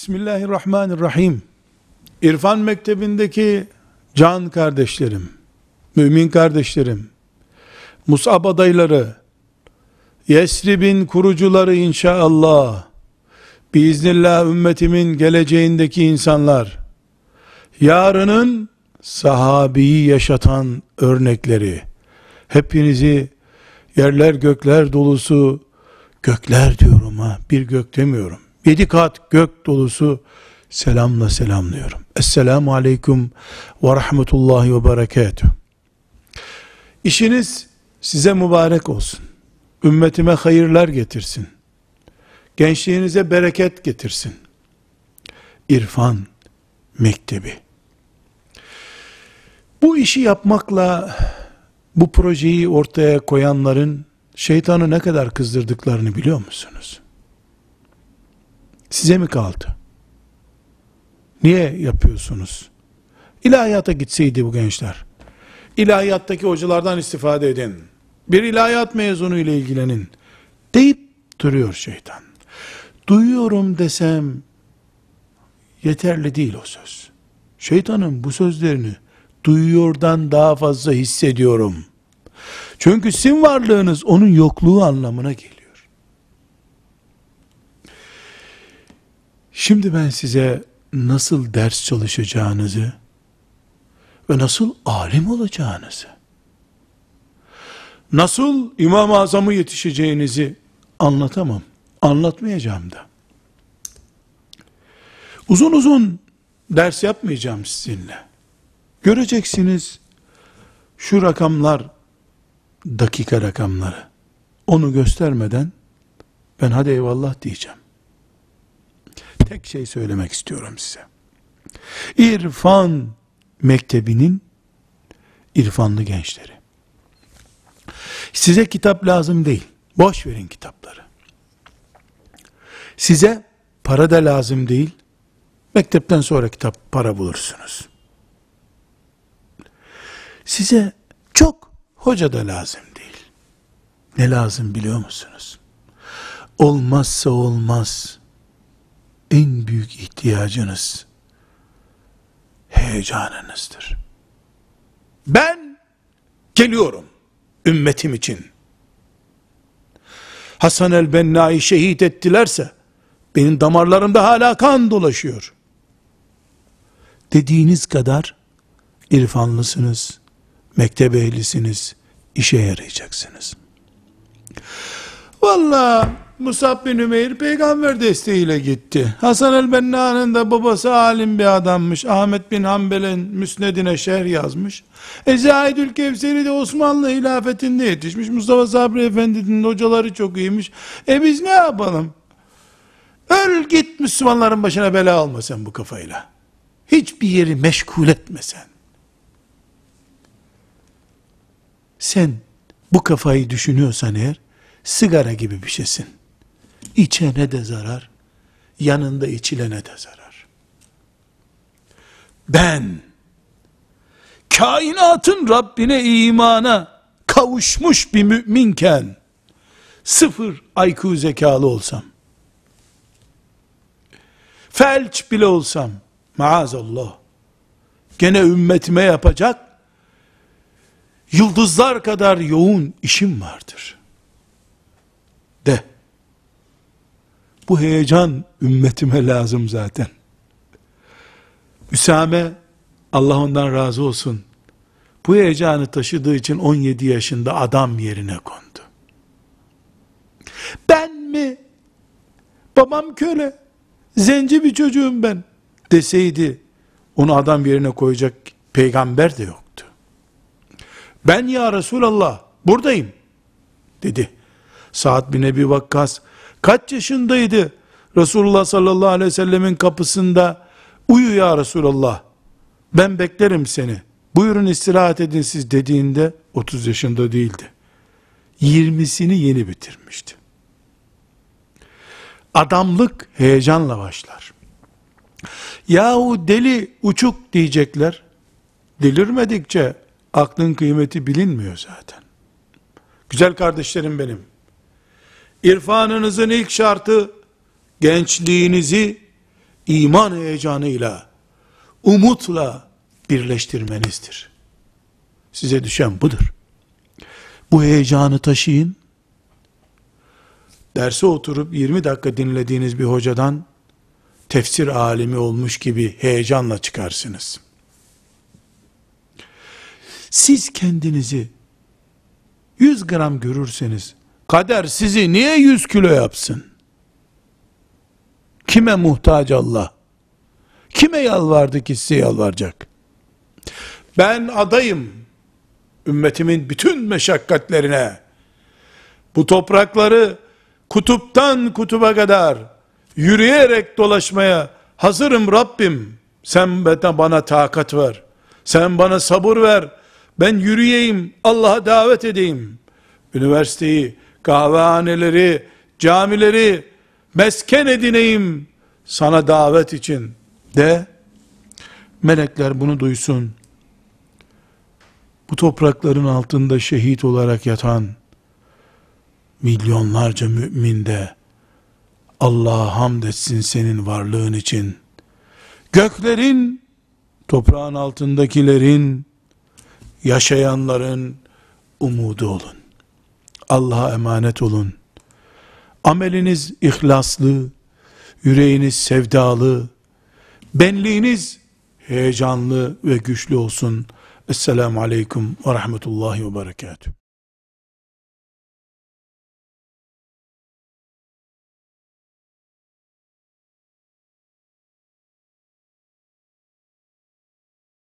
Bismillahirrahmanirrahim. İrfan Mektebi'ndeki can kardeşlerim, mümin kardeşlerim, Musab adayları, Yesrib'in kurucuları inşallah, biiznillah ümmetimin geleceğindeki insanlar, yarının sahabeyi yaşatan örnekleri, hepinizi yerler gökler dolusu, gökler diyorum ha, bir gök demiyorum, yedi kat gök dolusu selamla selamlıyorum. Esselamu aleyküm ve rahmetullahi ve berekatuh. İşiniz size mübarek olsun. Ümmetime hayırlar getirsin. Gençliğinize bereket getirsin. İrfan Mektebi. Bu işi yapmakla bu projeyi ortaya koyanların şeytanı ne kadar kızdırdıklarını biliyor musunuz? Size mi kaldı? Niye yapıyorsunuz? İlahiyata gitseydi bu gençler. İlahiyattaki hocalardan istifade edin. Bir ilahiyat mezunu ile ilgilenin. Deyip duruyor şeytan. Duyuyorum desem yeterli değil o söz. Şeytanın bu sözlerini duyuyordan daha fazla hissediyorum. Çünkü sizin varlığınız onun yokluğu anlamına geliyor. Şimdi ben size nasıl ders çalışacağınızı ve nasıl alim olacağınızı, nasıl İmam-ı Azam'ı yetişeceğinizi anlatamam. Anlatmayacağım da. Uzun uzun ders yapmayacağım sizinle. Göreceksiniz şu rakamlar dakika rakamları. Onu göstermeden ben hadi eyvallah diyeceğim. Tek şey söylemek istiyorum size. İrfan mektebinin irfanlı gençleri. Size kitap lazım değil. Boş verin kitapları. Size para da lazım değil. Mektepten sonra kitap para bulursunuz. Size çok hoca da lazım değil. Ne lazım biliyor musunuz? Olmazsa olmaz en büyük ihtiyacınız heyecanınızdır. Ben geliyorum ümmetim için. Hasan el Benna'yı şehit ettilerse benim damarlarımda hala kan dolaşıyor. Dediğiniz kadar irfanlısınız, mektep ehlisiniz, işe yarayacaksınız. Vallahi Musab bin Ümeyr peygamber desteğiyle gitti. Hasan el-Benna'nın da babası alim bir adammış. Ahmet bin Hanbel'in müsnedine şerh yazmış. E Zahidül Kevseri de Osmanlı hilafetinde yetişmiş. Mustafa Sabri Efendi'nin hocaları çok iyiymiş. E biz ne yapalım? Öl git Müslümanların başına bela alma sen bu kafayla. Hiçbir yeri meşgul etme sen. Sen bu kafayı düşünüyorsan eğer, sigara gibi bir şeysin. İçene de zarar, yanında içilene de zarar. Ben, kainatın Rabbine imana kavuşmuş bir müminken, sıfır IQ zekalı olsam, felç bile olsam, maazallah, gene ümmetime yapacak, yıldızlar kadar yoğun işim vardır. De, bu heyecan ümmetime lazım zaten. Üsame, Allah ondan razı olsun, bu heyecanı taşıdığı için 17 yaşında adam yerine kondu. Ben mi? Babam köle, zenci bir çocuğum ben deseydi, onu adam yerine koyacak peygamber de yoktu. Ben ya Resulallah buradayım dedi. Saad bin Ebi Vakkas kaç yaşındaydı? Resulullah sallallahu aleyhi ve sellemin kapısında uyu ya Resulallah ben beklerim seni. Buyurun istirahat edin siz dediğinde 30 yaşında değildi. 20'sini yeni bitirmişti. Adamlık heyecanla başlar. Yahu deli uçuk diyecekler. Delirmedikçe aklın kıymeti bilinmiyor zaten. Güzel kardeşlerim benim. İrfanınızın ilk şartı gençliğinizi iman heyecanıyla, umutla birleştirmenizdir. Size düşen budur. Bu heyecanı taşıyın. Derse oturup 20 dakika dinlediğiniz bir hocadan tefsir alimi olmuş gibi heyecanla çıkarsınız. Siz kendinizi 100 gram görürseniz kader sizi niye 100 kilo yapsın? Kime muhtaç Allah? Kime yalvardı ki size yalvaracak? Ben adayım. Ümmetimin bütün meşakkatlerine. Bu toprakları kutuptan kutuba kadar yürüyerek dolaşmaya hazırım Rabbim. Sen bana takat ver. Sen bana sabır ver. Ben yürüyeyim, Allah'a davet edeyim. Üniversiteyi, kahvehaneleri, camileri mesken edineyim sana davet için de melekler bunu duysun. Bu toprakların altında şehit olarak yatan milyonlarca mümin de Allah'a hamd etsin senin varlığın için. Göklerin, toprağın altındakilerin, yaşayanların umudu olun. Allah'a emanet olun. Ameliniz ihlaslı, yüreğiniz sevdalı, benliğiniz heyecanlı ve güçlü olsun. Esselamu Aleyküm ve Rahmetullahi ve Berekatuhu.